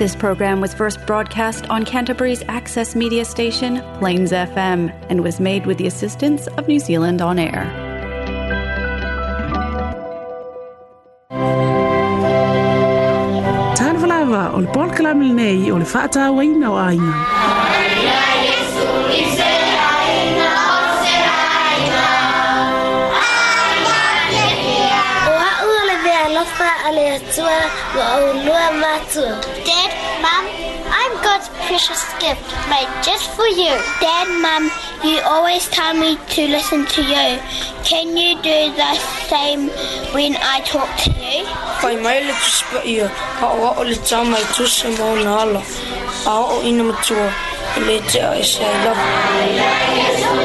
This program was first broadcast on Canterbury's access media station, Plains FM, and was made with the assistance of New Zealand On Air. Tan o le polkalame lenei o le faatauaina ale atua wa au lua matua. Dad, Mum, I'm God's precious gift made just for you. Dad, Mum, you always tell me to listen to you. Can you do the same when I talk to you? Pai mai le tuspa ia, pa o o le tau mai tuse mau na ala. A o ina matua, le te a ese a love. I love you so much.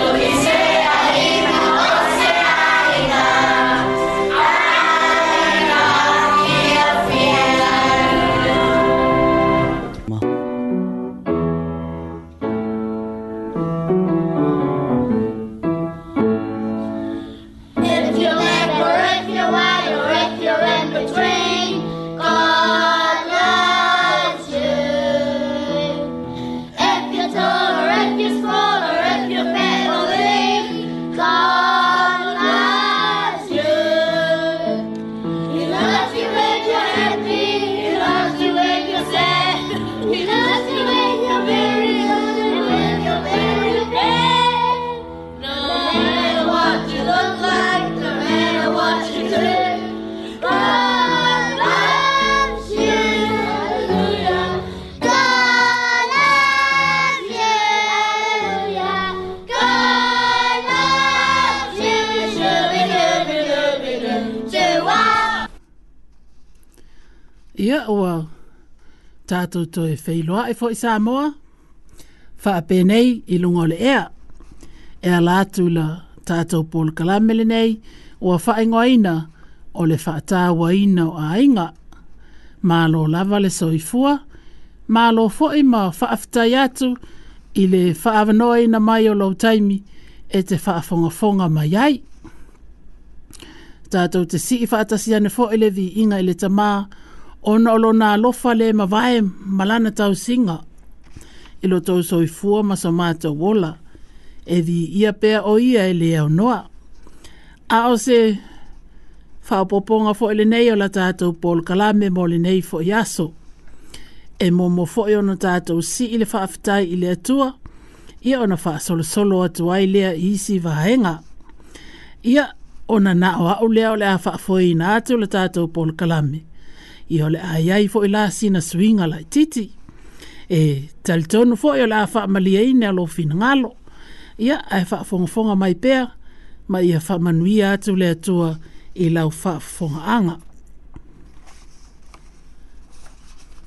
tātou toi whailoa e fo i Samoa. Wha nei i lunga o le ea. E a la tātou Paul Kalamele nei o a whaingo aina o le whaatāwa ina o ainga. lo lava le soifua. lo fo i ma whaafitai atu i le whaavanoa ina mai o lau taimi e te whaafongafonga mai ai. Tātou te si i whaatasi ane fo i le vi inga i le tamaa ona olo na lofa le mavae malana tau singa. Ilo tau soi fua maso mata wola. E di ia pea o ia e le au noa. A o se whaopoponga fo ele nei o la tātou Paul Kalame mo le nei fo iaso. E mo mo fo ono tātou si ile whaafitai ile atua. Ia ona wha solo solo atu ai lea isi vahenga. Ia ona na o au lea o lea wha na atu la tātou Paul Kalame i ole ai ai fo ila sina swinga la titi e talton fo ola fa malie ne lo fin ngalo ia ai fa fonga fonga mai pea ma ia fa manuia tu le tua e lau fa fonga anga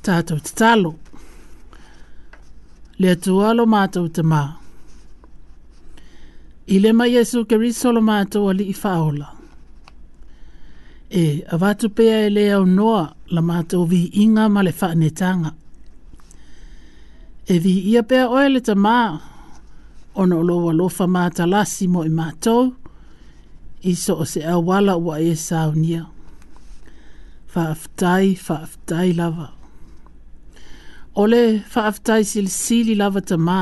tato tatalo le tua lo mato te maa. Ile mai Yesu keri solo mato ali ifaola. ola e avatu pea e lea o noa la mātou vi inga ma le whaanetanga. E vi ia pea oe le ta mā, ona o loa lofa mā ta lasi mo i mātou, i o se awala ua e saunia. nia. Whaaftai, whaaftai lava. Ole le whaaftai sili sili lava ta mā,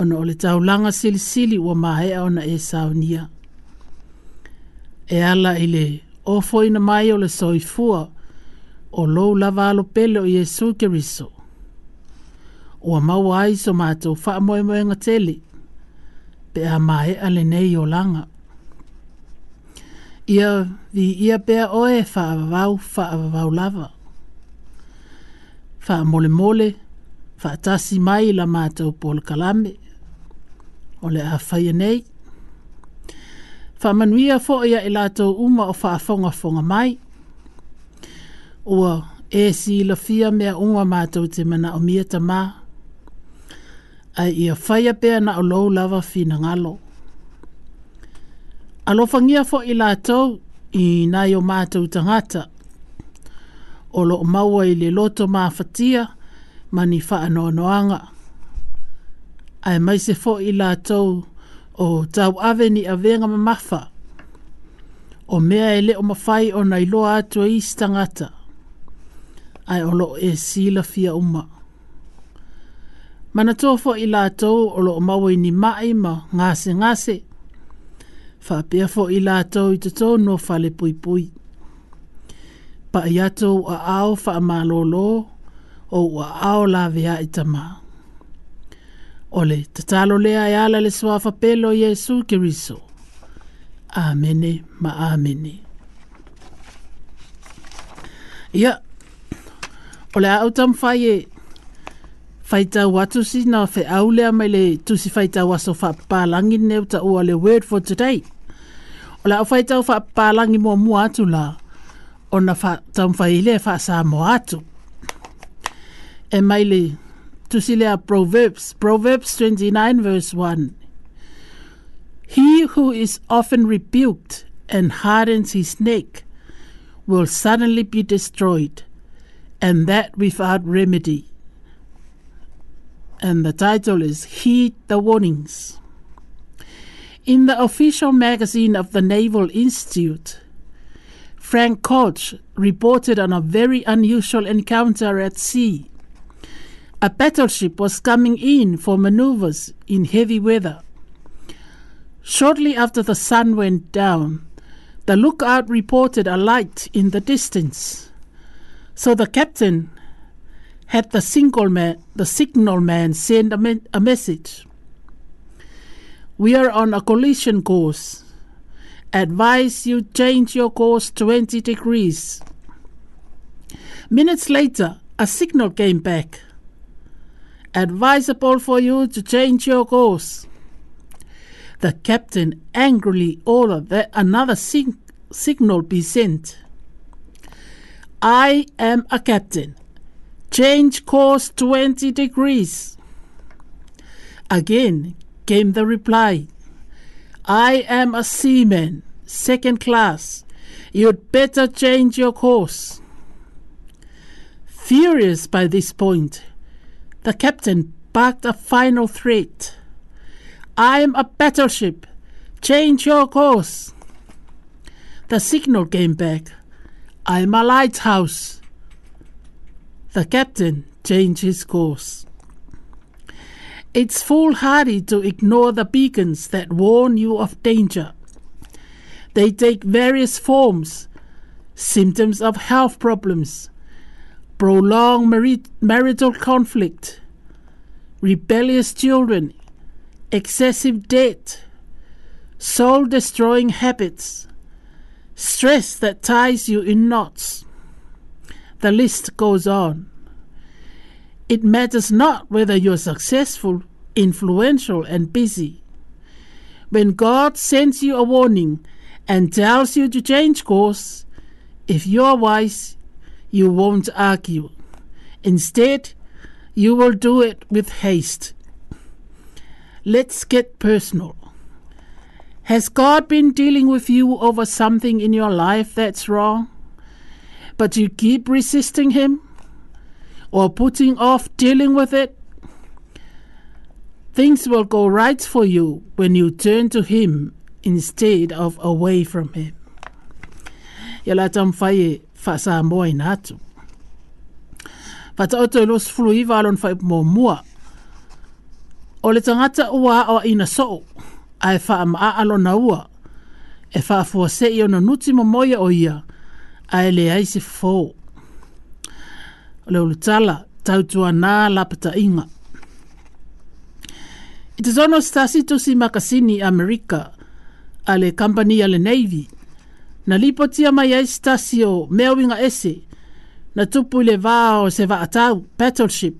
ona o le taulanga sili sili ua mā ona e sao nia. Ona o le taulanga ona e sao e ala i le o foina mai o le soifua o lou lava alo pele o Iesu Keriso. Ua mau ai so mātou wha moe moe tele, pe a mae ale nei o langa. Ia vi ia pea oe wha vau wha vau lava. Wha mole mole, wha tasi mai la mātou pol kalame, o le a whaia nei, whamanuia fo ia e lato uma o whaafonga fonga mai. Ua, e si la fia mea unwa mātou te mana o mia ta mā. Ai ia whaia pēr na o lou lava fina ngalo. Alofangia fo i lātou i nai o mātou tangata. O lo maua i le loto mā fatia, mani wha noanga. Ai mai se fo i lātou tangata o tau ave ni a venga mamafa. O mea e le o mawhai o nai loa atu e istangata. Ai olo e sila fia uma. Mana tōwho i lātou o lo o mawai ni mai ma ngāse ngāse. Whapea fo i lātou i te tō no whale pui pui. Pa i atou a ao wha o ua ao la vea i tamaa ole tatalo lea e ala le soafa pelo Yesu Kiriso. Amene ma amene. Ia, yeah. ole au tam fai e faita watu si na fe au lea mai le tusi faita waso fa palangi neu ta ua le word for today. Ole au faita fa palangi mua mua atu la ona fa tam fai le fa sa mua atu. E mai le To the Proverbs, Proverbs 29, verse 1. He who is often rebuked and hardens his neck will suddenly be destroyed, and that without remedy. And the title is Heed the Warnings. In the official magazine of the Naval Institute, Frank Koch reported on a very unusual encounter at sea a battleship was coming in for maneuvers in heavy weather. Shortly after the sun went down, the lookout reported a light in the distance. So the captain had the signalman, the send a, me- a message. We are on a collision course. Advise you change your course 20 degrees. Minutes later, a signal came back advisable for you to change your course. The captain angrily ordered that another signal be sent. I am a captain. Change course 20 degrees. Again came the reply I am a seaman, second class. You'd better change your course. Furious by this point, the captain barked a final threat. I'm a battleship. Change your course. The signal came back. I'm a lighthouse. The captain changed his course. It's foolhardy to ignore the beacons that warn you of danger. They take various forms symptoms of health problems, prolonged marital conflict, rebellious children, excessive debt, soul destroying habits, stress that ties you in knots. The list goes on. It matters not whether you're successful, influential, and busy. When God sends you a warning and tells you to change course, if you're wise, you won't argue. Instead, you will do it with haste. Let's get personal. Has God been dealing with you over something in your life that's wrong, but you keep resisting Him or putting off dealing with it? Things will go right for you when you turn to Him instead of away from Him. Yalatamfaye fa sa moa ina atu. Fa ta oto ilo e sifulu iwa alon fa ipu mua. O le tangata ua o ina soo, a e fa ama alo na ua, e fa afua se i ona nuti mo moia o ia, a e le aise fōu. O le ulu tala, tautua nā lapata inga. I te zono stasi tusi makasini Amerika, ale kampani ale Navy, na lipo tia mai ai stasi o mea winga ese, na tupu le vāo se vaatau, battleship,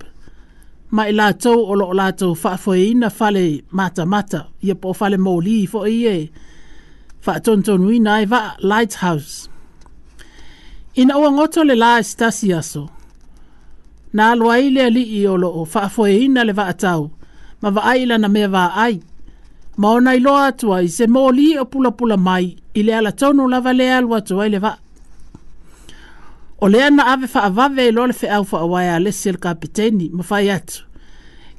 ma i lātou o loo lātou whaafoe ina fale mata mata, ia po fale mouli i fōi e, whaatontonu ina e vaa lighthouse. Ina ua ngoto le lāi stasi aso, na alua ile ali i o loo whaafoe ina le vaatau, ma vaaila na mea vaa ai, ma ona iloa atua i se moli o pulapula mai i le ala tonu lava le alu atua i le va. O le ana ave fa avave i lole fe au fa awai a le sil kapiteni ma fai atu.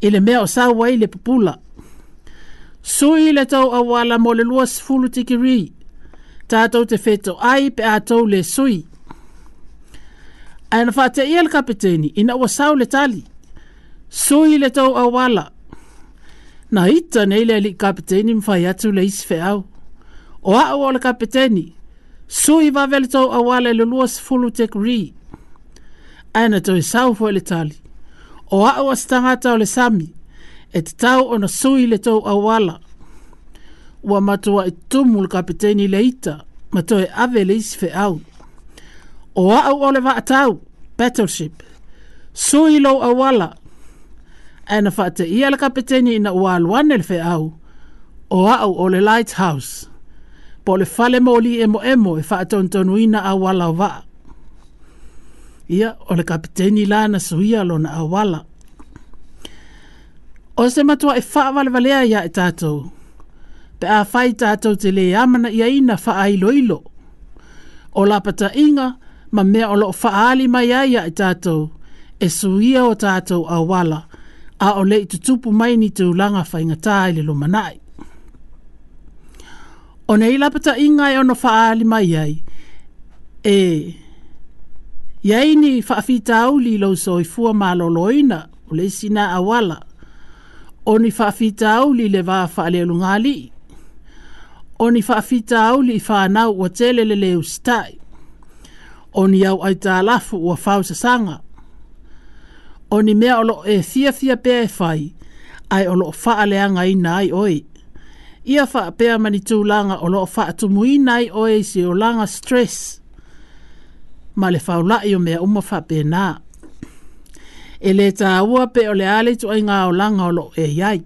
I le mea o sa wai le pupula. Sui le tau awala mo le lua sifulu tikiri. Tātou te feto ai pe atou le sui. Aina fa te i le kapiteni ina wasau le tali. Sui le tau awala. Sui le tau awala. na ita nei le alii kapeteni mafai atu le isi feau o aʻu o le kapeteni sui vaveletou auā le lulua sefulu tekri ae na toe sau foi le tali o aʻu asi tagata o le sami e tatau ona sui le tou auala ua matuaʻi tumu le kapeteni le ita ma toe ave le isi feau o aʻu o le vaatau battleship sui lou auala ana fata ia la kapeteni ina ua aluane le feau o au o le lighthouse po le fale moli emo emo e faatonutonuina e e auala o vaa ia o le kapeteni la na suia lona auala o se matua e faavalevalea ia e tatou pe a fai tatou te lē amana iaina faailoilo o lapataʻiga ma mea o loo faaali mai ai ia e tatou e suia o tatou auala a o le tutupu mai ni te ulanga fai ngatā i le lomanai. O nei lapata inga ono faaali mai ai, e, iai ni faafita au li lo so i fua mā loloina, o le sina awala, o ni faafita au li le waa faale lungali, o ni faafita au li faanau o tele le stai, o ni au aita alafu wa fausa sanga, o ni mea o loo e fia fia pea e fai, ai o loo faa lea ngai nai oi. Ia faa pea mani tūlanga o loo faa tumui nai oi si o langa stress. Ma le fau lai o mea uma faa pea nā. E le tā ua pe o le ale tu ai ngā o langa o loo e iai.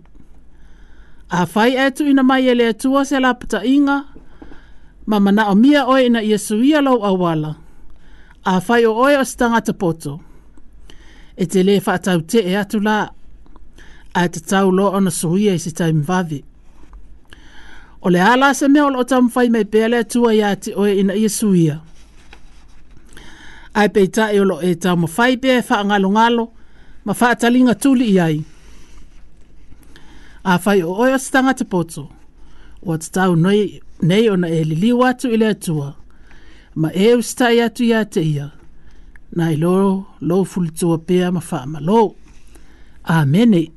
A fai e tu ina mai e le tua se la pata inga, ma mana o mia oi na ia suia lau awala. A fai o oi o stanga tapoto. poto e te le whaatau te e atu la a te tau lo ona suhuia i si taim vavi. O le ala se mea o tam fai mai pēle atua i ati oe ina i suhuia. Ai pei e olo e tau ma fai pē wha ngalo ngalo ma whaatalinga tuli i ai. A fai o oe o stanga te poto o te tau nei ona e liliu atu i le atua ma e ustai atu i ate ia. Ia. na i loro lo fulitua pea ma whaamalo. Amene.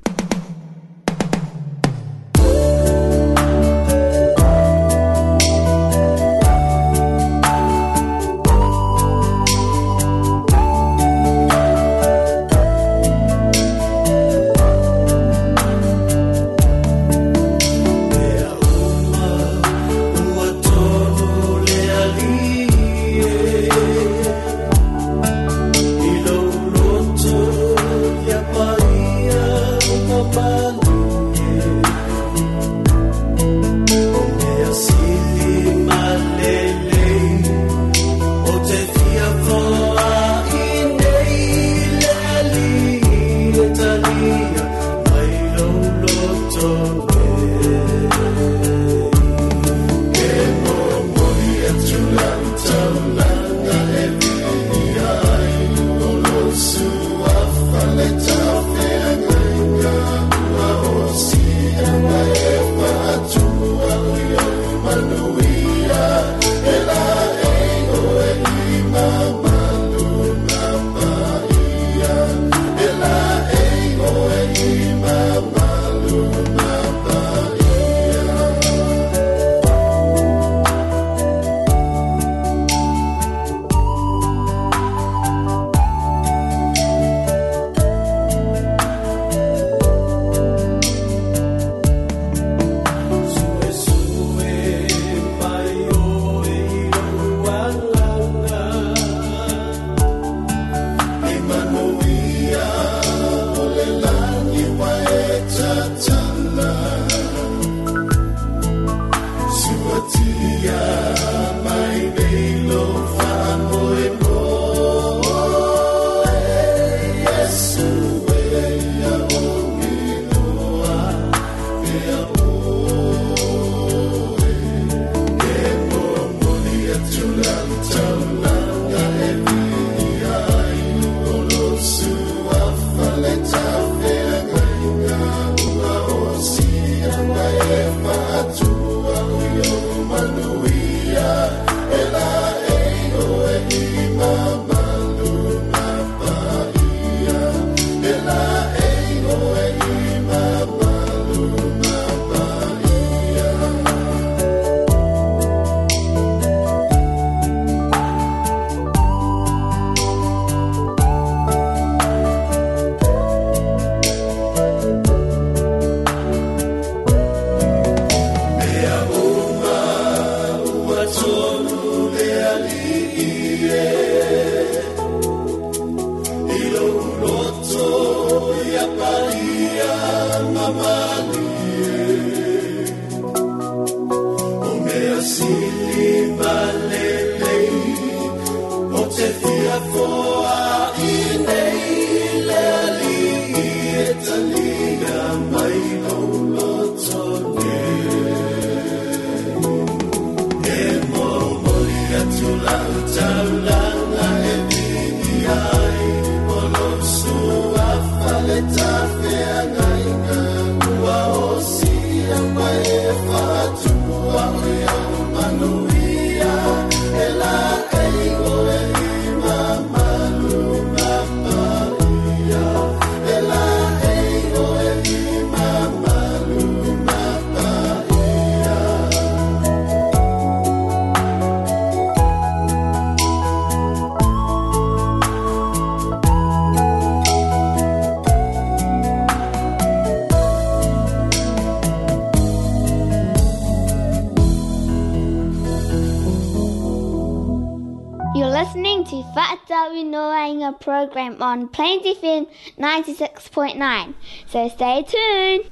program on Plains FM 96.9. So stay tuned.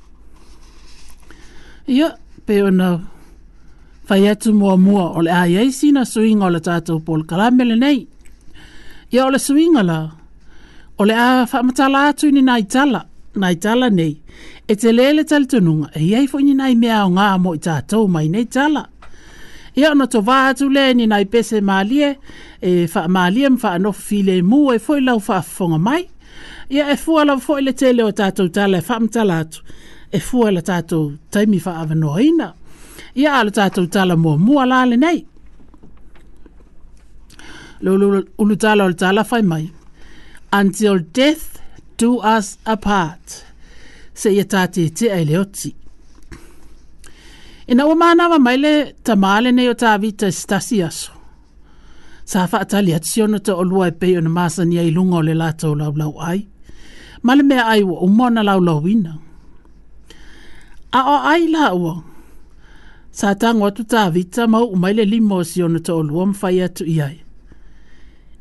Ia, pe o nau. Whai atu mua mua o le ai sina na suinga o le tātou pol karamele nei. Ia o le suinga la. O le a whamatala atu ni nai tala. Nai tala nei. E te lele tali tununga. E iai fo ni nai mea o ngā mo i tātou mai nei tala. Nei tala ia ona tova atu lea ni nai pese malie e fa faamalie ma faanofo mu e foi lau fonga mai ia e foi lava foi le tele o tata o tala fa faamatala atu e fua le tatou taimi fa faaavanoaina ia ala tata o tala muamua la lenei ulutala o le tala fa mai until death do us apart se seia tatetea i le oti Ina ua mānawa mai le ta māle nei o tā vita stasi aso. Sa hawha atali atsi ono ta olua e peo na māsa ni ai lungo le lātou lau lau ai. Male mea ai ua umona lau wina. A o ai la ua. Sa tango atu tā vita mau umai le limo si ono ta olua mwhai atu i ai.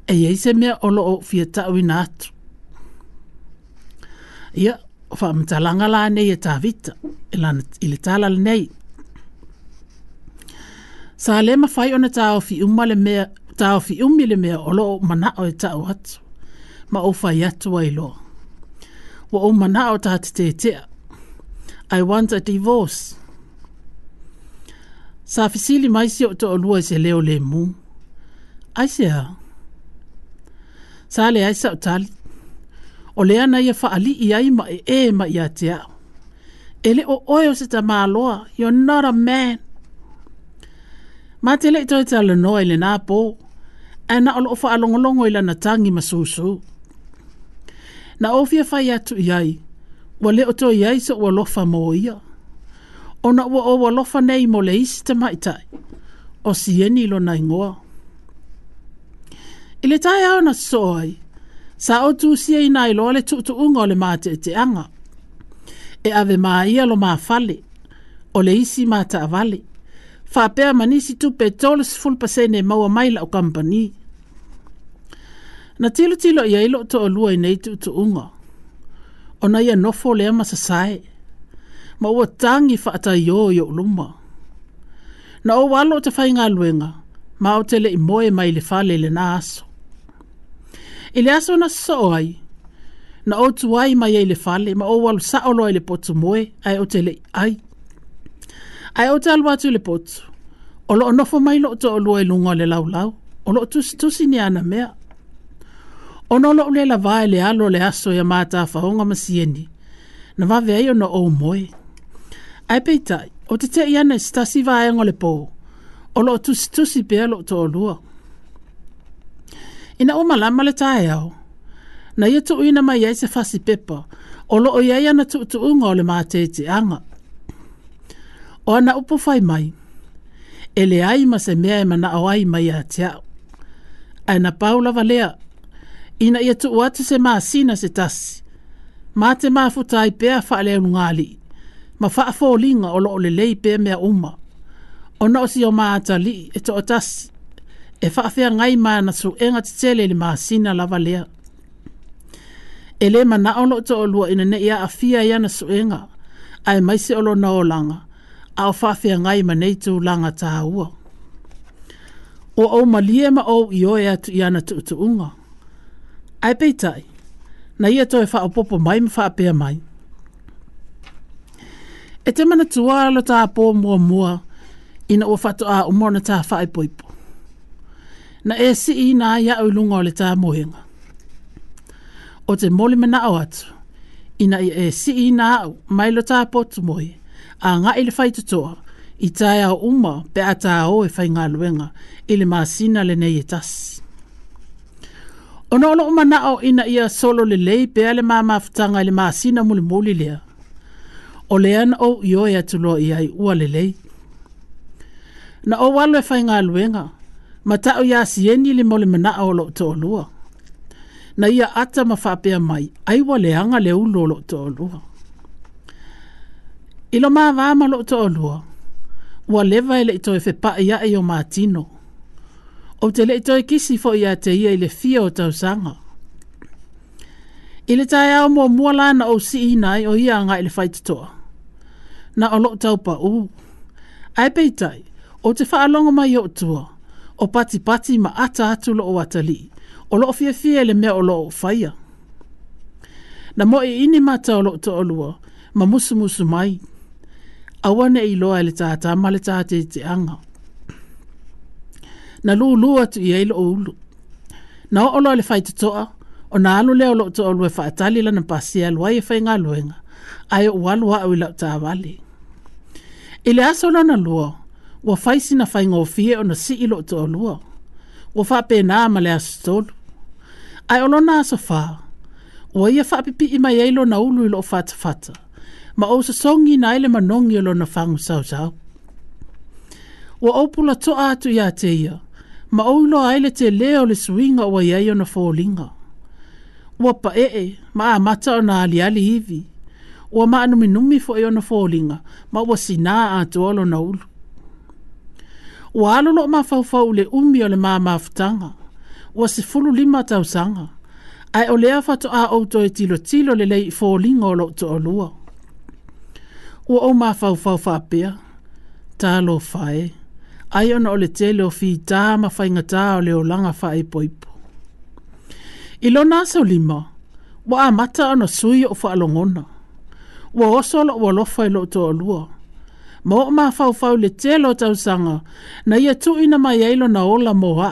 E ei se mea olo o fia ta ina atu. Ia, o wha mtalanga la nei e tā vita. E lana, ili tālala nei. Sa le mawhai ona tāo fi uma le mea, tāo fi umi le mea olo o mana o e tāo atu. Ma o whai atu ai loa. Wa o mana o tā te tetea. I want a divorce. Sa fisili mai si o to o lua se leo le mu. Ai se hao. Sa le ai sa o tali. O lea na ia whaali i ai ma e e ma ia te ao. Ele o oe o se ta māloa. You're not a man. ma te le tau tala noa i le nā e na olo ofa alongolongo i lana tangi ma Na ofia whai atu i ai, wa le oto i sa ua lofa mō ia. O na ua o wa lofa nei mo le isi te maitai, o si eni lo na ingoa. I le tai au na sōi, sa o tu si e ina i loa le tuktu ungo le mā te te anga. E ave mā ia lo mā fale, o le isi mā ta avale whapea manisi tu pe tolis full pasene maua maila o kampani. Na tilo tilo ia ilo to alua i nei tu tu unga. O na ia nofo lea masasai. Ma ua tangi whaata yo yo luma. Na o walo te whainga luenga. Ma o tele i moe mai le fale le na aso. I le aso na soai. Na o tuai mai e le fale. Ma o walo sa oloa le potu moe. Ai o tele ai. Ai o talu atu le potu. O lo onofo mai lo to olua ilunga e le lau lau. O lo tusi tusi ni ana mea. O no lo ule la vae le alo le aso ya mata faonga masieni. Na vave ayo na o moe. Ai peitai, o te te iana e stasi vae ngole po. O lo tusi tusi pe lo to olua. Ina o malama le tae au. Na ia tu ina mai ya se fasi pepa. O lo o iaia na tu tu unga o le mātete anga o ana upo fai mai. E ai ma se mea e mana o ai mai a te au. Aina paula valea, ina ia tu uate se maa sina se tasi. Ma te maa futa ai pea faa leo nungali, ma faa fo linga o loo le lei pea mea uma. O nao si o maa atali e to o tasi, e faa fea ngai maa su enga te tele le maa sina la valea. E le mana o loo to o lua ina ne ia afia ia na su enga, ai mai se o lo nao langa ao whawhia ngai ma nei tū langa tā ua. O au malie ma au i oe atu i ana tu unga. Ai tai, na ia tō e whaopopo mai ma whaapea mai. E te mana tua alo tā pō mua mua, ina ua whato a umona tā whae poipo. Na e si i nā ia au lunga o le tā mohinga. O te moli mana au atu, ina e si i nā au mailo tā potu mohinga a ngā ele fai tutoa, i tae a uma pe a tā o e fai ngā luenga, ele māsina le nei e tasi. Ono ono umana o ina ia solo le lei pe ale mā futanga ele māsina muli muli lea. O le an o i oe atuloa i ai ua le lei. Na o walo e fai ngā luenga, ma tau ia sieni le mole mana o lo to lua. Na ia ata ma fapea mai, aiwa le le ulo lo to lua. I lo maa waa malo to o lua. Ua lewa ele ito e fe ia e o maatino. O te le ito e kisi fo ia te ia ile fia o tau sanga. Ile le tae au mua mua lana o si inai o ia anga ele fai titoa. Na o lo tau pa u. Ai pei tai, o te faa longa mai o tua. O pati pati ma ata atu lo o atali. O lo fia fia ele mea o lo faya. Na mo e ini mata o lo to o ma musu musu mai. Ma musu musu mai awana i loa le tata ma le tate te anga. Na lu lu atu i eilo ulu. Na o olo le fai te toa, o na alu leo lo to olu e fai lana pasi alu ai e fai ngā luenga, ai o walu au i lau ta awali. I le aso lana lua, wa fai sina fai ngō o na si i lo to olua. Wa fai pē ma le aso tolu. Ai olo nā aso fā, wa ia fai pipi i mai eilo na ulu i lo fata fata ma o sa songi na ele manongi o lona whangu sau sau. Wa opula to atu ia te ia, ma o ilo aile te leo le suinga o iaio na fōlinga. Wa pa e e, ma a mata o na ali ali hivi, wa ma anumi numi fo iaio e na fōlinga, ma wa sina atu alo na ulu. Wa alolo ma fawfau le umi o le maa maafutanga, wa se fulu lima tausanga, ai o lea fato a outo e tilo tilo le lei fōlinga o lo to o luao ua o ma fau fau fa pea ta lo fai ai ona le te lo fi ta ma fai nga ta ole o langa fai poipo i lo na so lima wa a mata ona sui o fa longona wa o solo wa lo fai lo to lua mo ma fau fau le te lo tau sanga na ia tu ina mai ai lo na ola mo a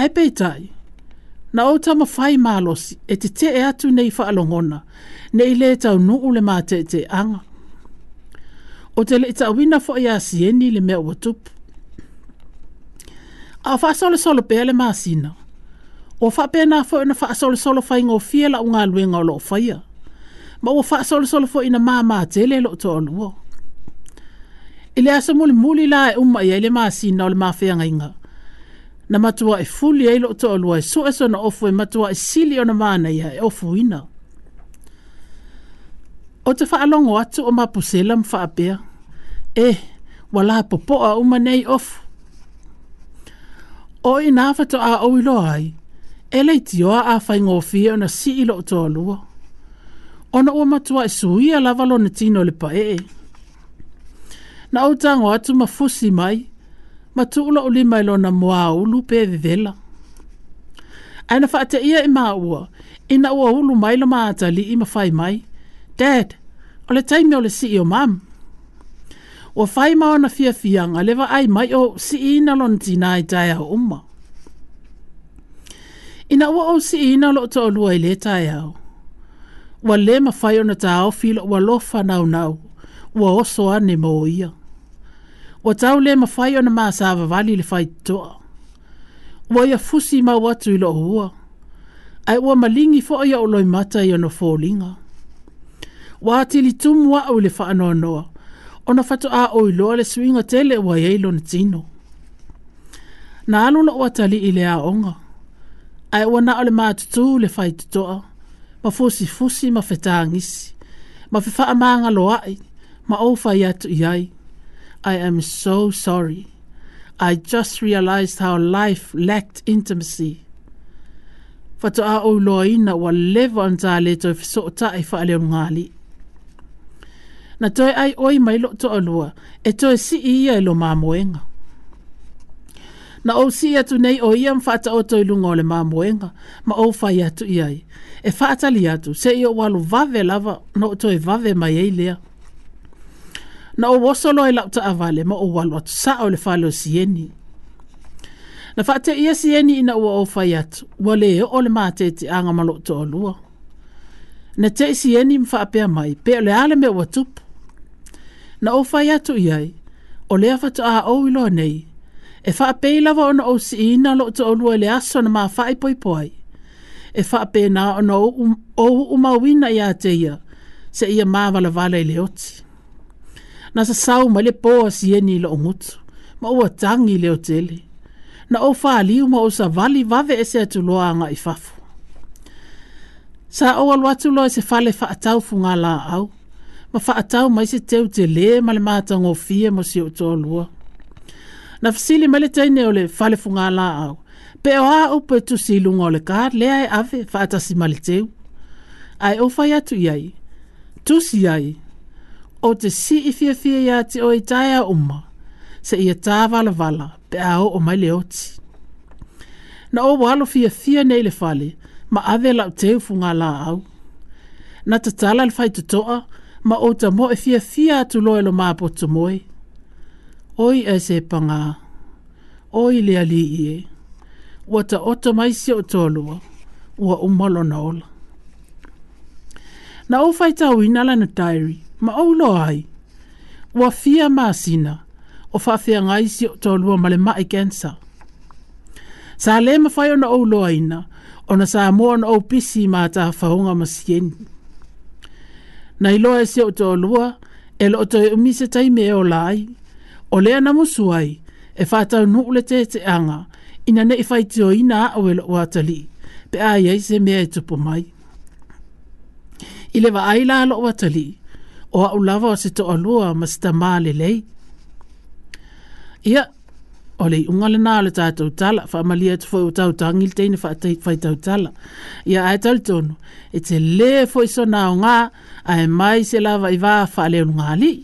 ai pe tai na o tama ma fai malosi e te te e atu nei fa alongona, nei le tau nu ule ma te te anga o te le ita wina fo ia sieni le mea ua tupu. A wha asole solo pēle le maasina. O wha pēna fo ina wha asole solo fai ngō fie la unga luenga o lo faya. Ma o wha asole solo fo ina maa maa tele lo to alua. I le asa muli muli la e umma ia le maasina o le maa fea ngainga. Na matua e fuli ia lo to alua e su aso e na ofu e matua e sili o na maana ia e ofu ina. O te wha alongo atu o mapusela mwha apea e wala popo a uma nei of o i na a o i e le ti a fa ngo fi ona si i lo to lu ona o matua e sui a lava lo tino le pa e na o tango atu ma fusi mai ma tu ulo uli mai lo na moa o lu pe vivela ana fa te ia i ma ua ina ua lu mai lo ma atali i ma fai mai dad ole taimi le si i o mamu o fai mau na fia fia nga lewa ai mai o si ina lon tina i tae au uma. Ina ua o si ina lo to olua i le tae au. Ua le ma fai o na tao filo ua lofa nau nau, ua oso ane mo ia. Ua tau le ma fai o na maa sawa vali le fai toa. Wa ia fusi mau atu ilo hua. Ai ua malingi fo ia uloi mata ia na fōlinga. Wa atili tumu wa au le faa noa noa ona fatu a o ilo le suinga tele wa ye ilo na tino. Na alu na watali ile a onga. Ai wa na ole maatutu le fai tutoa. Ma fusi fusi ma feta angisi. Ma fifa amanga loai. Ma ofa yatu iai. I am so sorry. I just realized how life lacked intimacy. Fatu a o loa ina wa leva anta le to fiso ta e fa ale ngali na toi ai oi mai lo to alua e toi si ia e lo mamoenga. Na o si atu nei o ia mfata o toi lunga o le mamoenga ma o fai atu iai. E fata li atu se i walu vave lava na o toi vave mai ei lea. Na o wosolo e lauta avale ma o walu atu sa o le falo sieni. Na fata ia sieni ina ua o fai atu wale e o le ma matete anga malo to alua. Na te sieni mfa pea mai pe le ale me o tupu na o fai atu iai, o lea fatu a au ilo nei, e faa lava ona o si ina lo to olua le aso na maa fai poi poi. E faa pe na ona o umawina ia te ia, se ia maa vala vala ile oti. Na sa sau ma le poa si eni ilo ngutu, ma ua tangi ile otele. Na o faa liu ma o sa vali vave e se atu loa anga i fafu. Sa o alu loa se fale faa taufu ngala au, ma faatau mai se teu te lē ma le matago fie mo sio toalua na fasili mai le taine o le falefuga laau pe o aupu e tusi i luga o le ka lea e ave faatasi ma le ai ae ofa i atu i ai tusi ai o te sii fiafia iā te oe itae a uma seʻia tāvalavala pe a o mai le ti na o ou alo fiafia ne le fale ma ave lau teu fugalaau na tatala le faitotoʻa ma o ta mo e fia fia atu loe lo mapo tu moe. Oi e se panga, oi lea li ie, ua ta ota mai si o tolua, ua umalo na ola. Na o fai tau ina lana tairi, ma o lo ai, ua fia maa o fafia ngai si o tolua ma le mai kensa. Sa le ma fai ona o lo aina, ona sa mo ona o pisi ma ta faunga masieni na i e se o te olua, e lo o te umise taime e o lai. O lea na musuai, e whātau nuu le te te anga, ina ne i whaiti o ina o e lo o atali, pe ai ai se mea e tupo mai. I lewa ai la lo o atali, o a ulawa o se to olua ma sita maa le lei. Ia, o le iʻuga lenā o le tatou tala faamalia atu foʻi ua tautagi le teine faitautala ia ae talitonu e telē foʻi sonaogā ae mai se lavaivā faaleonuga alii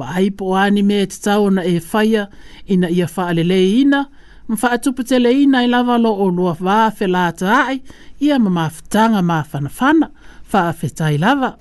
vaai po ani mea e tatau ona e faia ina ia faaleleiina ma faatupu teleina i lava loo lua vā felataaʻi ia ma mafutaga mafanafana faafetai lava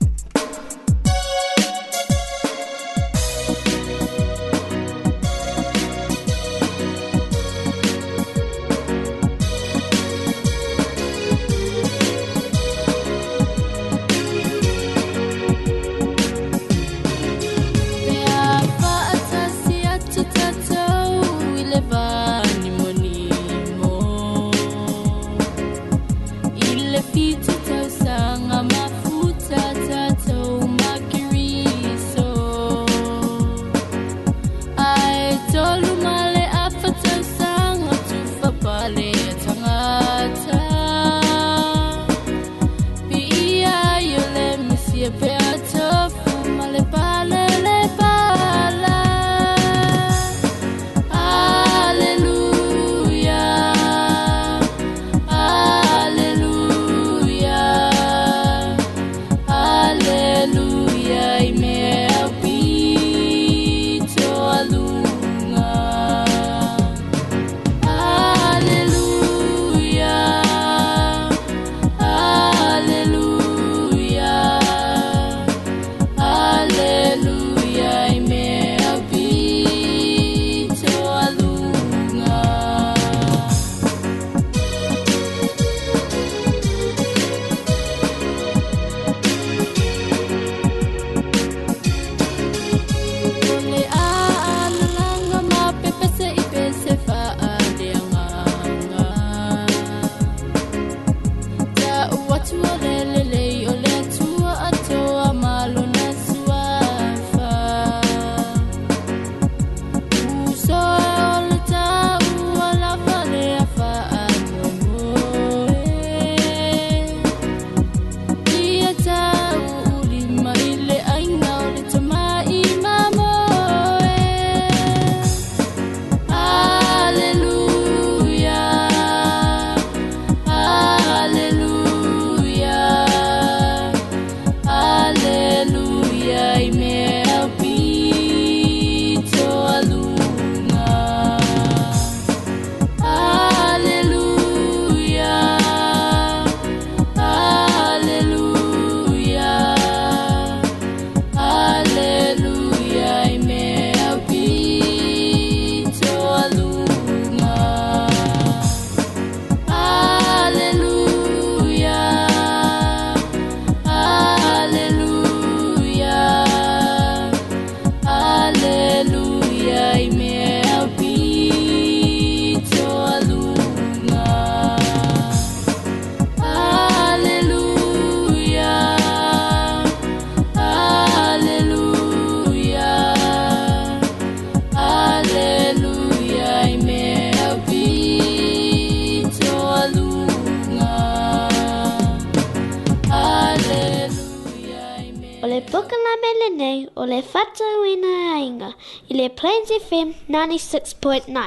O le poka la mele nei, o le fata uina a inga, i le Plains FM 96.9.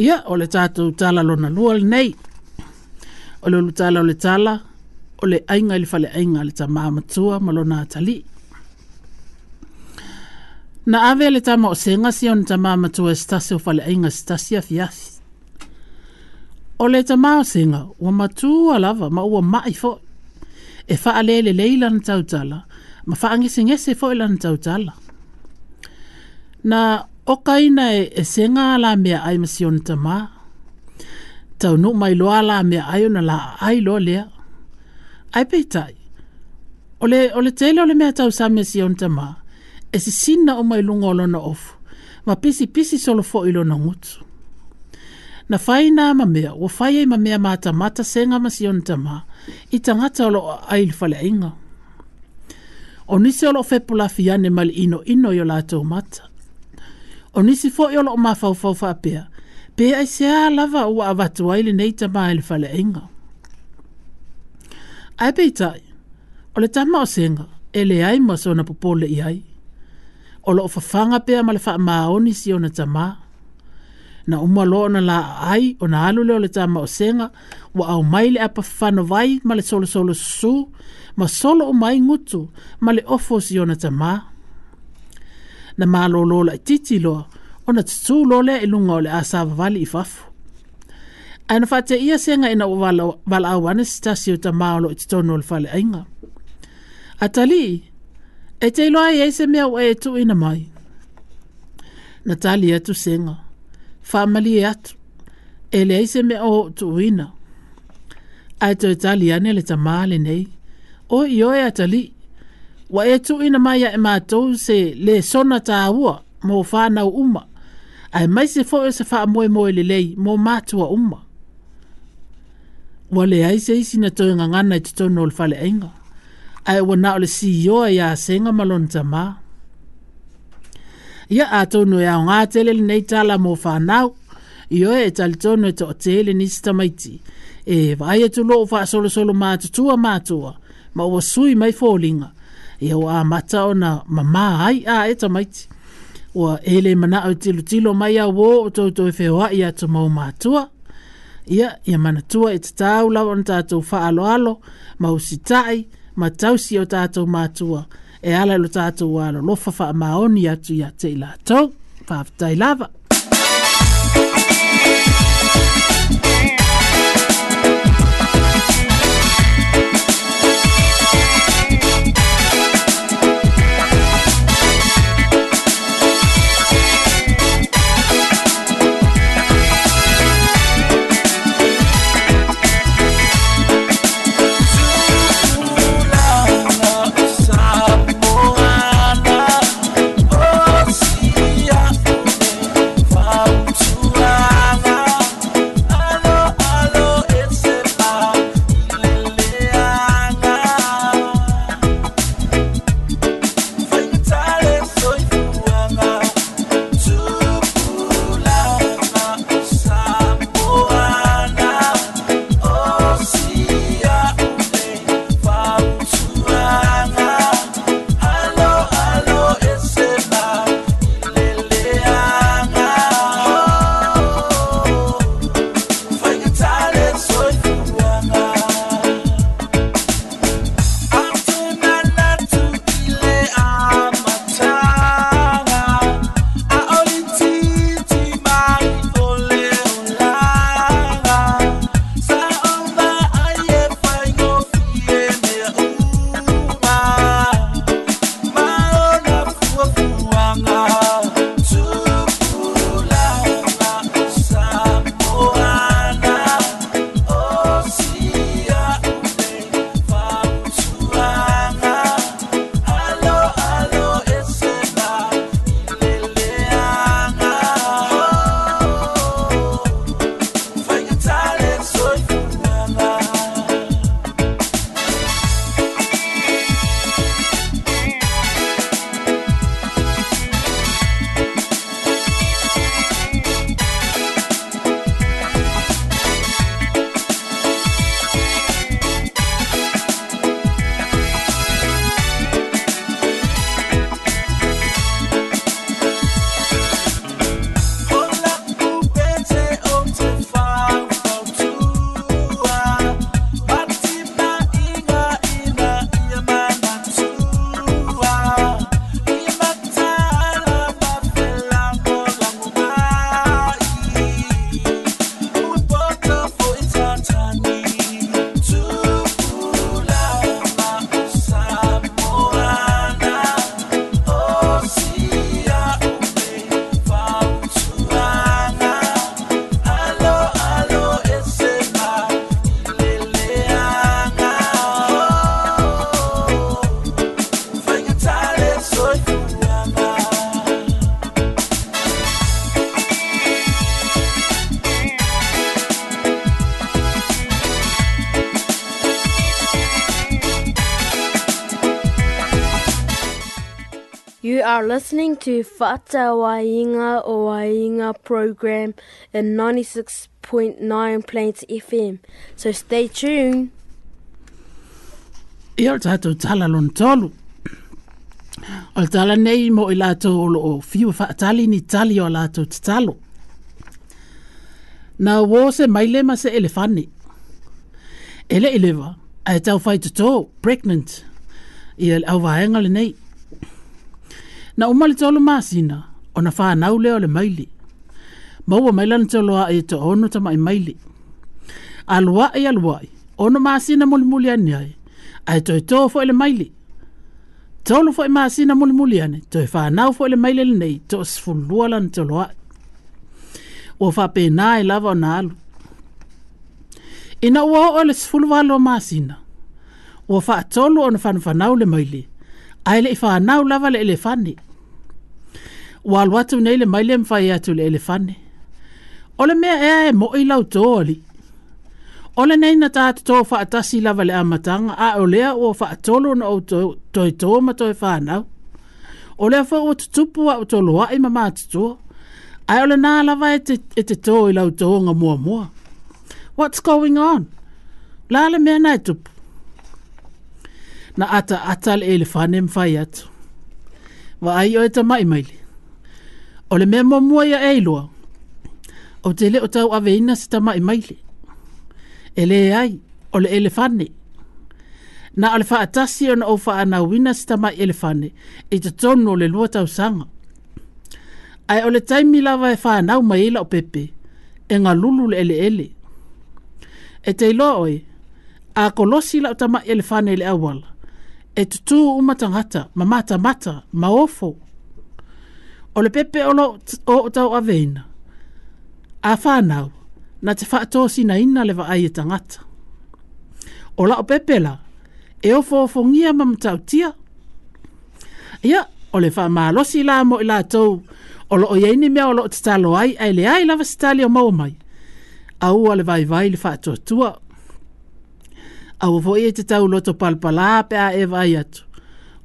Ia, o le tata utala lona lua nei. O le utala o le tala, o le ainga i le fale ainga le ta maa matua ma lona atali. Na ave le ta mao senga si on ta maa matua stasi o fale e ainga stasi a fiasi. O le ta mao senga, ua matua lava ma ua mai foi e faa lele le ilan tau tala, ma faa angisi ngese fo ilan tau tala. Na oka ina e, e senga la mea ai masion tama, tau nu mai loa la mea ai ona la ai lo lea, ai peitai. Ole, ole tele ole mea tau sa masion tama, e se sina o mai lungo lona ofu, ma pisi pisi solo fo na ngutu na fai nā mamea, wa fai ei mamea mata mata senga masi on tama, i tangata o loa ai fale inga. O nisi o loa fepula fiane mali ino ino i o lātou mata. O nisi fo i o loa mafau fau fapea, pe ai se a lava o avatu ai li nei tama ai fale inga. Ai pei tai, o le tama o senga, e le ai maso na popole i ai. O loa fafanga pea male faa maa o nisi o na tamaa, na uma lona la ai o na alu leo le tama o senga wa au mai le apa fano vai ma le solo solo su ma solo o mai ngutu ma le ofos yona tama na ma lo lo la titi lo o na tutu lo le ilunga o le asa vali ifafu ana fa te ia senga ina o wala wala awane stasi o tama o lo ititono o le fale ainga atali e te iloa i eise mea o e tu ina mai Natalia tu senga whamali e atu. E le se me o tu wina. Ai tō tali ane le ta maale nei. O i oe atali. Wa e tu ina mai a e mātou se le sona ta ua mō whānau uma. Ai mai se fō e se wha moe moe le lei mō mātua uma. Wa le ai i isi na tōi ngangana i tōi nō le whale inga. Ai wa nao le si i oe a senga malon ta maa ia atonu e aoga tele nei tala mo fanau ioe e talitonu e toʻatele nisi tamaiti e vaai atuloo faasolosolo matutua matua ma ua sui mai foliga ia ma amata ona mamā ai a e ti o ele manaʻo e tilotilo mai auō o toutou e feoaʻi atumau matua ia ia manatua e tatau lava ona tatou faaaloalo ma usitaʻi ma tausi o tatou matua ta e ala lo tātou wā lo lofa maoni atu ia te ila tau, lava. listening to Fata Wainga o Wainga program in 96.9 Plains FM. So stay tuned. Ia o tātou tala lon tolu. O tala nei mo i lātou o loo fiu whaatali ni tali o lātou tatalo. Na wō se maile ma se elefani. Ele elewa, ai tau whaitu tō, pregnant. Ia au vaenga le nei. Ia na umale te olo maasina o na whanau leo le maili. Maua mailana te oloa e te ono tama i maili. Alua e alua e, ono maasina muli muli ane ai, ai toi tōfo e le maili. Tolu fo e maasina muli muli ane, toi whanau fo e le maili le nei, to sfulua lana te oloa. Ua whapena e lava o na alu. Ina ua o le sfulu walo o maasina. Ua wha tolu ono whanau le maili. Ai e le i whanau lava le elefani. Ua Wa alu nei le maile mwhai atu le elefane. ole le mea ea e mo i lau tōli. O nei na tātu tō wha atasi lava le amatanga, a o lea o wha atolo na o toi tō ma toi whānau. O lea wha o tutupu a o tō loa i ma mātutua. Ai o le nā lava e te, e te tō i lau tō ngā mua mua. What's going on? Lā le mea nai tupu. Na ata atal e elefane mwhai atu. Wa ai o e ta mai maili. O le mea mua mua ia e iloa. O te le o tau awe ina si tama i maile. E le e ai, o le elefane. Na o le faa atasi o na o faa na wina si tama i elefane. E te tonu o le lua tau sanga. Ai o le taimi lava e faa nau mai ila o pepe. E nga lulu le ele ele. E te iloa oi. A kolosi la o tama i elefane le awala. E tutu umatangata, Mamata mata, maofo o le pepe o o tau a veina. A whanau, na te whaatosi na ina le vaai e tangata. O la o pepe la, e o fōfongia ma mtau tia. Ia, o le wha maalosi la mo i la tau, o lo o yeini mea o lo te talo ai, ai le ai lava se tali o mau mai. A ua le vai vai le whaatotua. A ua fōi e te tau loto palpala pe a e vai atu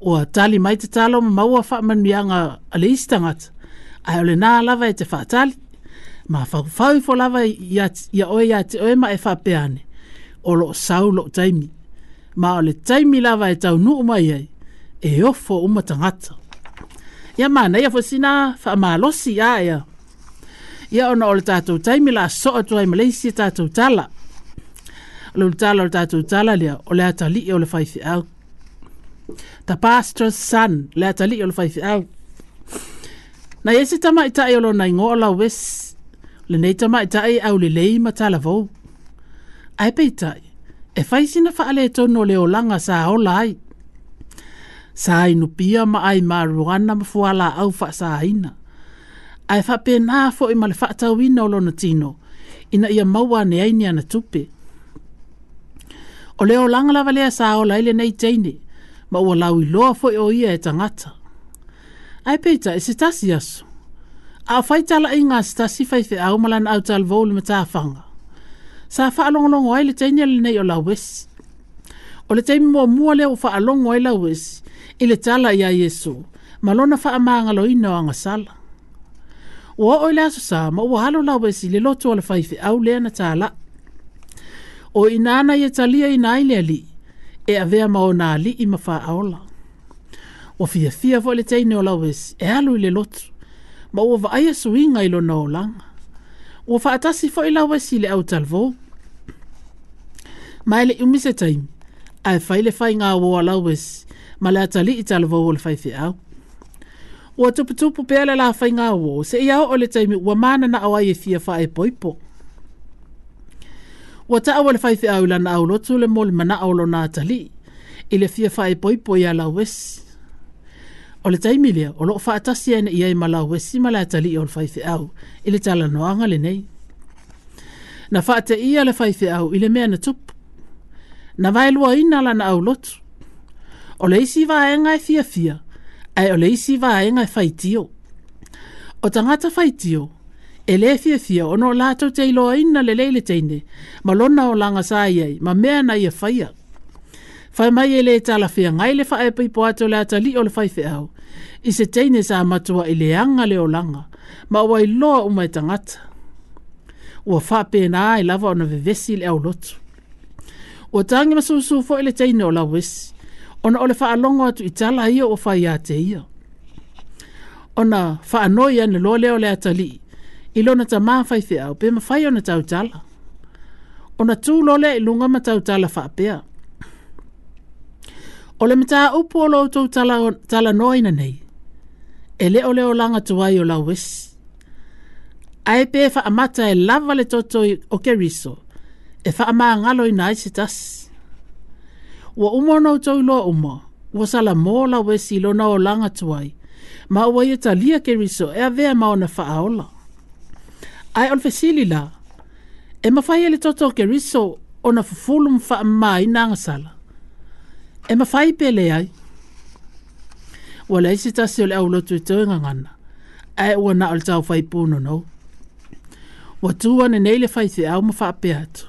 o tali mai te talo ma maua whaamanuianga a le istangata. Ai ole nā lava e te whaatali. Ma whaufau fo lava ia, ia oe ia te oe ma e whapeane. O lo sau lo taimi. Ma ole taimi lava e tau nu umai ai. E ofo umatangata. Ia mana ia fosina whaamalosi ia ia. Ia ona ole tātou taimi la soa tuai malaisi tātou tala. Lo tala o tātou tala lea ole atali e ole faifi au the pastor's son le atali e o le faifeau na iasi tamaʻitaʻi o lona igoa lawes lenei tamaʻitaʻi aulelei ma talavou ae peitaʻi e fai sina faaletonu o le olaga sa ola ai sa inupia ma ai marugana ma fualaau faasāina ae faapenā foʻi ma le faatauina o lona tino ina ia maua aneai ni ana tupe o le olaga lava lea sa ola ai lenei teine ma ua lau i loa fo o ia e tangata. Ai peita, e se tasi aso. A fai tala i ngā se tasi fai te au malana au tala vōli me tāwhanga. Sa wha alongolongo ai le teinia le nei o la wesi. O le teimi mua mua leo wha alongo ai la wesi, i le tala i a Yesu, ma lona fa amanga lo ina o anga sala. Ua oi le aso sa, ma ua halo la wesi le loto ala fai te au lea na tala. O inana ye talia ina ai lea lii e avea mao nā li i mawha aola. O fia fia fo le teine o lawes, e alu i le lotu, ma ua vaaia suinga i lo nā o langa. Ua whaatasi fo i lawes i le au talvo. E, ma ele i umise taimi, a e fai le fai ngā o a lawes, ma le atali i talvo o le fai fi au. Ua tuputupu pēle la fai ngā o, se i au o le taimi ua mana na awai e fia fai e poipo. Ua Ua ta awa le fai fi au lana au lotu le mole mana au lona atali. I fia fai poi poi a la wesi. O le taimi lea, o loko fai atasi ene ia ma la wesi ma la atali i le fai fi au. I le tala noanga le nei. Na fai te ia le fai fi au i le mea na tupu. Na vai lua ina lana au lotu. O le isi vai e ngai fia fia. Ai o le isi vai e ngai fai tio. O tangata fai tio. O tangata fai tio e le fia fia ono o lātou te iloa ina le leile teine, ma lona o langa sa iei, ma mea na ia faia. Fai mai ele le tala fia ngai le fae pai po ato le li o le fai fe au, i se teine sa matua i le anga le o langa, ma ua i loa umai tangata. Ua faa pēna ai lava o ve vevesi le au lot o tangi masu fo i le teine o la wesi, ona o le faa longo atu i tala ia o fai a te ia. Ona fa noia ne lo leo le ata li i lona ta mafai fe au pe mafai ona tau tala. Ona tū lole i lunga ma tau tala wha apea. O le mta o lo tau tala, tala noina nei. ele le ole o langa tuai o lawes. Ae pe wha amata e lava le toto o ke riso. E wha ama ngalo i nai tas. Ua umo nau tau lo umo. Ua sala mo la i lona o langa tuai. Ma ua i talia ke riso e avea maona wha aola ai on fesili la e mafai ele toto ke riso ona fufulum fa mai nanga sala e mafai pele ai wala isi tasi ole au lotu i tewe ngangana ai ua na ole tau fai puno no watuwa ne neile fai se au mafa ape atu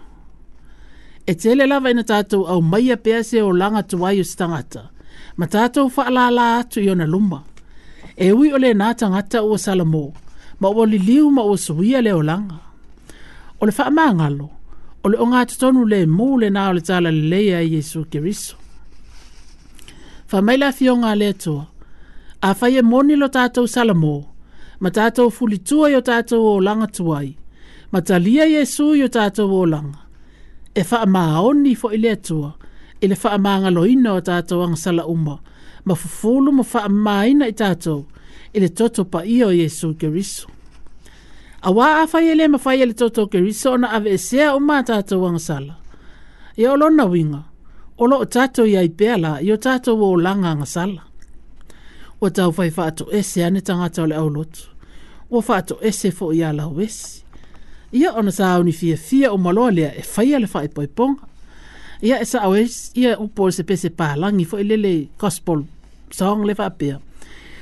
e tele lava ina tatou au mai a pea o langa tuai o stangata ma tatou fa ala ala atu i ona luma e ui ole nata ngata ua salamoa ma ua liliu ma ua suia le olaga o le faamagalo o le oga totonu le mū lenā o le talalelei ai iesu keriso faamai le afioga a le atua afai e moni lo tatou salamō ma tatou fulitua i o tatou olaga tuai ma talia iesu i o tatou olaga e faamaoni foʻi le atua i le faamagaloina o sala agasalauma ma fufulu ma faamamaina i tatou e le toto pa ia o Yesu Keriso. A wā a fai e le ma fai e le toto Keriso na ave e sea o mā tātou wang sala. E o lona winga, o lo o tātou i aipea la, i o tātou o langa ang sala. O tau fai fātou e sea ne tangata o le au lotu. O fātou e se fo i ala huesi. Ia ona sa au ni fia fia o maloa lea e fai e le fai poi ponga. Ia e sa au ia upo se pese pā langi fo i lele gospel song le fai apea.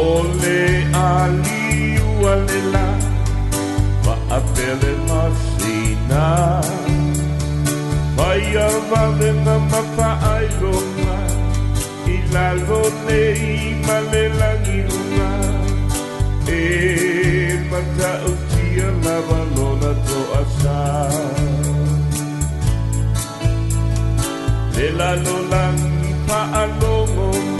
Ole ali ualela Ma'apele masina Vayava vena mapa'ai loma Ilalo nei malela giruna E mata'utia la valona to'asa Lelalo lang pa'alongo ma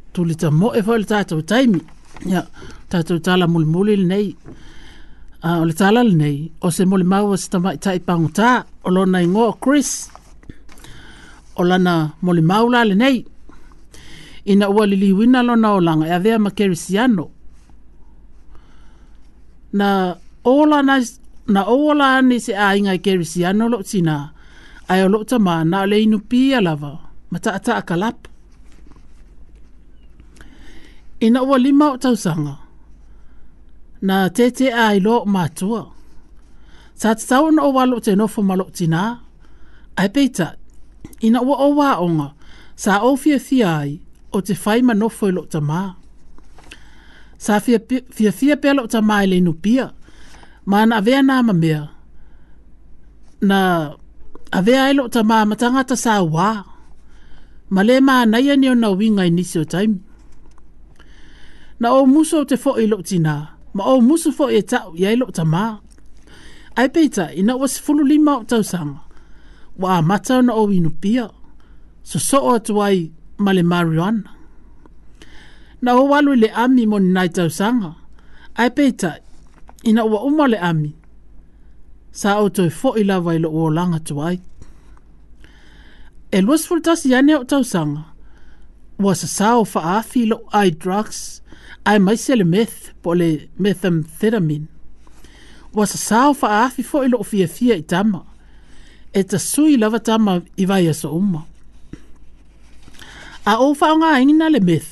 tu li ta mo e fa le tatou taimi ya tatou tala mul mul nei a uh, le tala nei o se mo le mau se ta mai tai pa ngota o lo nai ngo chris o la na le mau la le nei ina ua li liwina lo na o langa ya e dia ma kerisiano na ola na na ola ni se a inga kerisiano lo tina ai o lo ta ma na le pia lava mata ta ta ina ua lima o tausanga. Na tete a ilo o mātua. Sa te tau na ua lo te nofo malo tina. Ai peita, ina ua o waonga sa o fia fia ai o te fai ma nofo ilo e ta maa. Sa fia fia, fia pelo ta maa ili e nupia. Ma na avea na mamea. Na avea ilo e ta maa matangata sa waa. Ma le maa naia nio na winga inisio taimu na o muso te fo i loko tina, ma o muso fo e tau i loko ta maa. Ai peita, ina wasi fulu lima o tau sanga, wa a mata na o inu pia, so so o atu ai male marihuana. Na o walu le ami mo ni nai tau sanga, ai peita, ina wa umo le ami, sa o te fo i la i loko o langa tu ai. E luas fulu tasi yane o tau sanga, wa sa sao fa afi lo ai drugs, ai mai se le meth po le methamphetamine. Wa sa sao fa afi fo ilo fia fia i tama. E ta sui lava tama i vai aso uma. A o fa nga ingina le meth.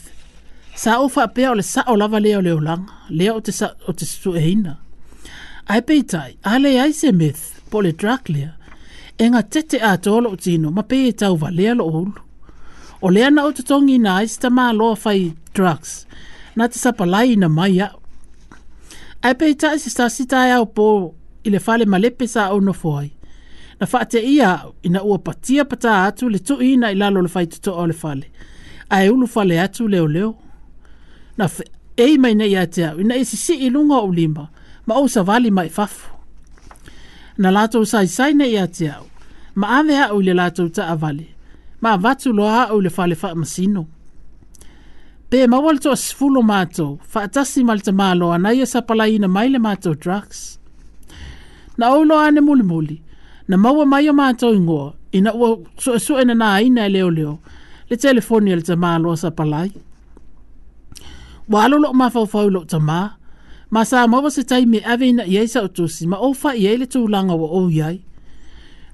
Sa o fa pe o le sa o lava le o le ulang. Le o te sa o te su e hina. Ai pe tai, a le ai se meth po le drug lea. E nga tete a tolo tino ma pe e tau va le o ulu. O lea na o te tongi na aista loa fai drugs. Drugs na te sapalai ina mai a. Ai pei tae se stasi tae au pō i le fale malepe sa au no fōi. Na whaate ia ina ua patia pata atu le tu ina i lalo le whaitoto o le fale. Ai ulu fale atu leo leo. Na f- ei mai nei a te au ina e isi si i lunga o lima ma o sa vali mai fafu. Na lato sai sai nei a te au ma ave hau le lato ta avali. Ma vatu loa hau le fale fa masino. Ma pe mawal to sfulo mato fa tasi mal te malo na ye sapala ina maila mato drugs na olo ane muli muli na mawa mai mato ingo ina wo so so ina na e ina leo leo le telefoni le te malo sapalai walo lo ma fa fa lo te ma ma sa mo se tai me ave ina ye sa to si ma ofa ye le to langa wo o ye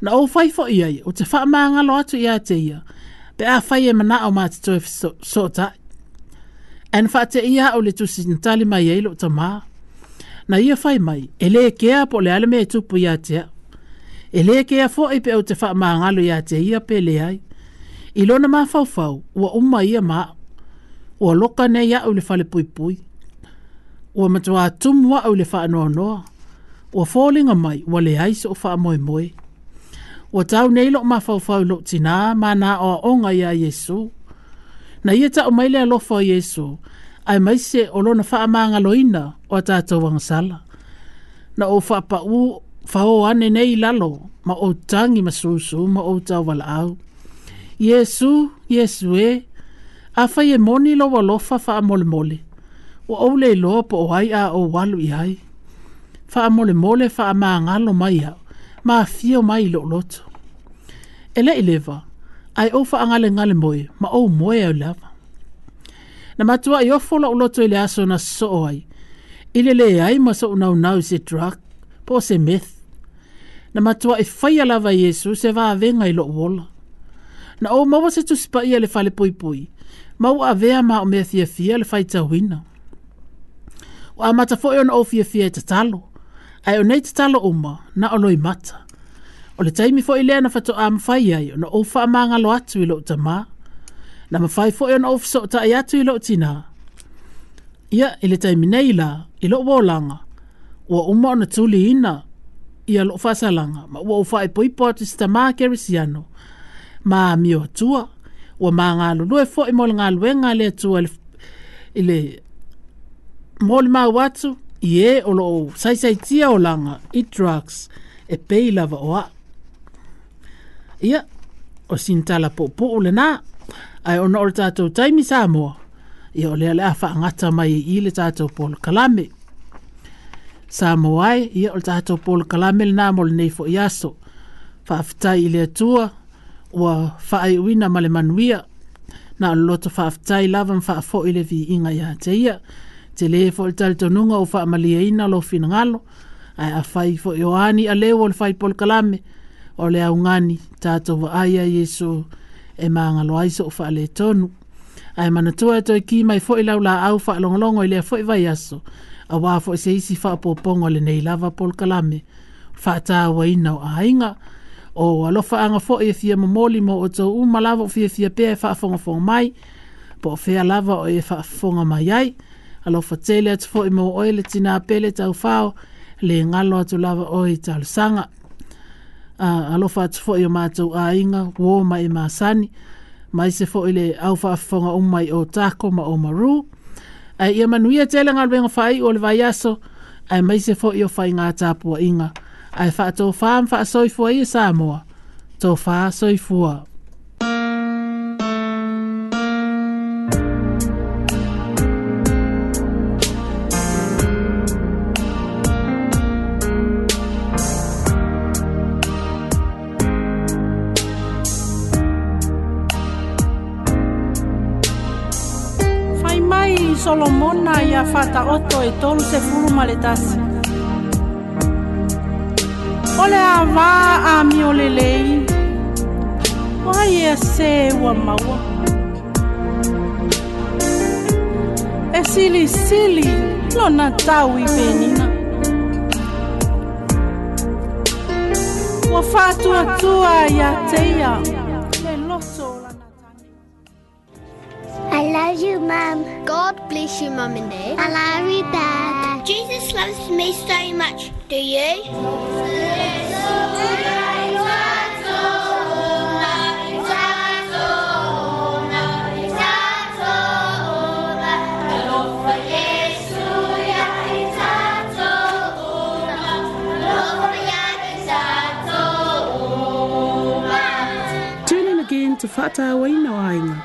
na ofa fo ye o te fa ma lo atu ya te ya pe a fa ye ma na o ma to en fa te ia o le tusi ntali mai ai lo tama na ia fai mai ele ke a po ale me e tu pu ia te ele ke a fo i pe o te fa ma ngalo ia te ia pe le ai i lo na ma fa fa wa o mai ia ma wa loka ne ia o le fa le pui pui wa ma tua tu mua o le fa no no wa fo le mai wa le ai so fa moi moi wa tau nei lo ma fa fa lo tina ma na o onga ia yesu na ia ta o mai le o Yesu, ai mai se o lona wha maanga loina o a tātou sala. Na o wha pa u whao ane nei lalo, ma o tangi masusu, ma o tau wala au. Yesu, Yesu e, a whai e moni lo wa lofa wha mole mole, o au le e loa po o hai a o walu i hai. Wha mole mole wha maanga lo mai hau, ma a fio mai lo loto. Ele eleva, ai o fa angale ngale moe, ma o moe au lava. Na matua i ofola o loto ili aso na so ai, ili le ai ma so unau nau se drug, po se meth. Na matua i faya lava Yesu se va avenga ilo wola. Na o mawa se tuspa ia le fale pui pui, ma u avea ma o mea fia fia le fai tawina. O a matafoe on o fia fia e tatalo, ai o nei tatalo uma na oloi mata. O le taimi fo i lea na fatoa mawhai ai o na ofa a māngalo atu i lo ta mā. Na mawhai fo i o na ofiso o ta ai atu i lo tina. Ia i le taimi nei la i lo wolanga. Ua umo na tuli ina i a lo fasalanga. Ma ua ufa i e poipo atu si ta mā kerisiano. Ma mi o tua. Ua mā ngalo lue fo i mole ngalo e ngale tua i le mole mā watu. Ie o lo saisaitia o langa i drugs e pei lava o a. Ia, o sintala po po ule nā, ai ona ole tātou taimi sā moa. Ia ole ale awha angata mai i ile tātou po le kalame. Sā ai, ia ole tātou po le kalame le nā mole nei fo iaso. Whaafitai i le atua, ua whaai uina male manuia. Nā ole loto whaafitai lava mwha a fo i le vi inga ia te ia. Te le fo le tali tonunga o wha amalia ina lo fina ngalo. Ai a whai fo i oani a leo o le whai po le kalame. Ia, o le aungani tātou wa aia Yesu e maanga lo aiso o le tonu. Ai mana tua atoi e ki mai fo lau la au wha longolongo i lea fo vai aso. A wā fo se isi wha pōpongo le nei lava pol kalame. Wha tā wa ina o ainga. O alofa anga fo e fia mamoli mo o tau umalava o fia fia pēa e wha fonga fonga mai. Po fea lava o e wha fonga mai ai. Alofa tele atu fo mo oele tina apele tau fao le ngalo atu lava oi tau sanga a alofa atu fo i o mātou a inga wō mai e māsani mai se fo ile le aufa afonga o mai o ko ma o maru ai ia manuia tele ngā luenga whai o le vai aso ai mai se fo yo o whai ngā tāpua inga ai fa to fa wha soifua i e to fa tō wha soifua mea fataoto e tolusefulu ma le tasi o le avā ami o lelei ua ia sē ua maua e silisili lona tau i penina ua faatuatua iā teia Mum. God bless you, Mum and Dad. I love you, Dad. Jesus loves me so much. Do you? to whātā waina o ainga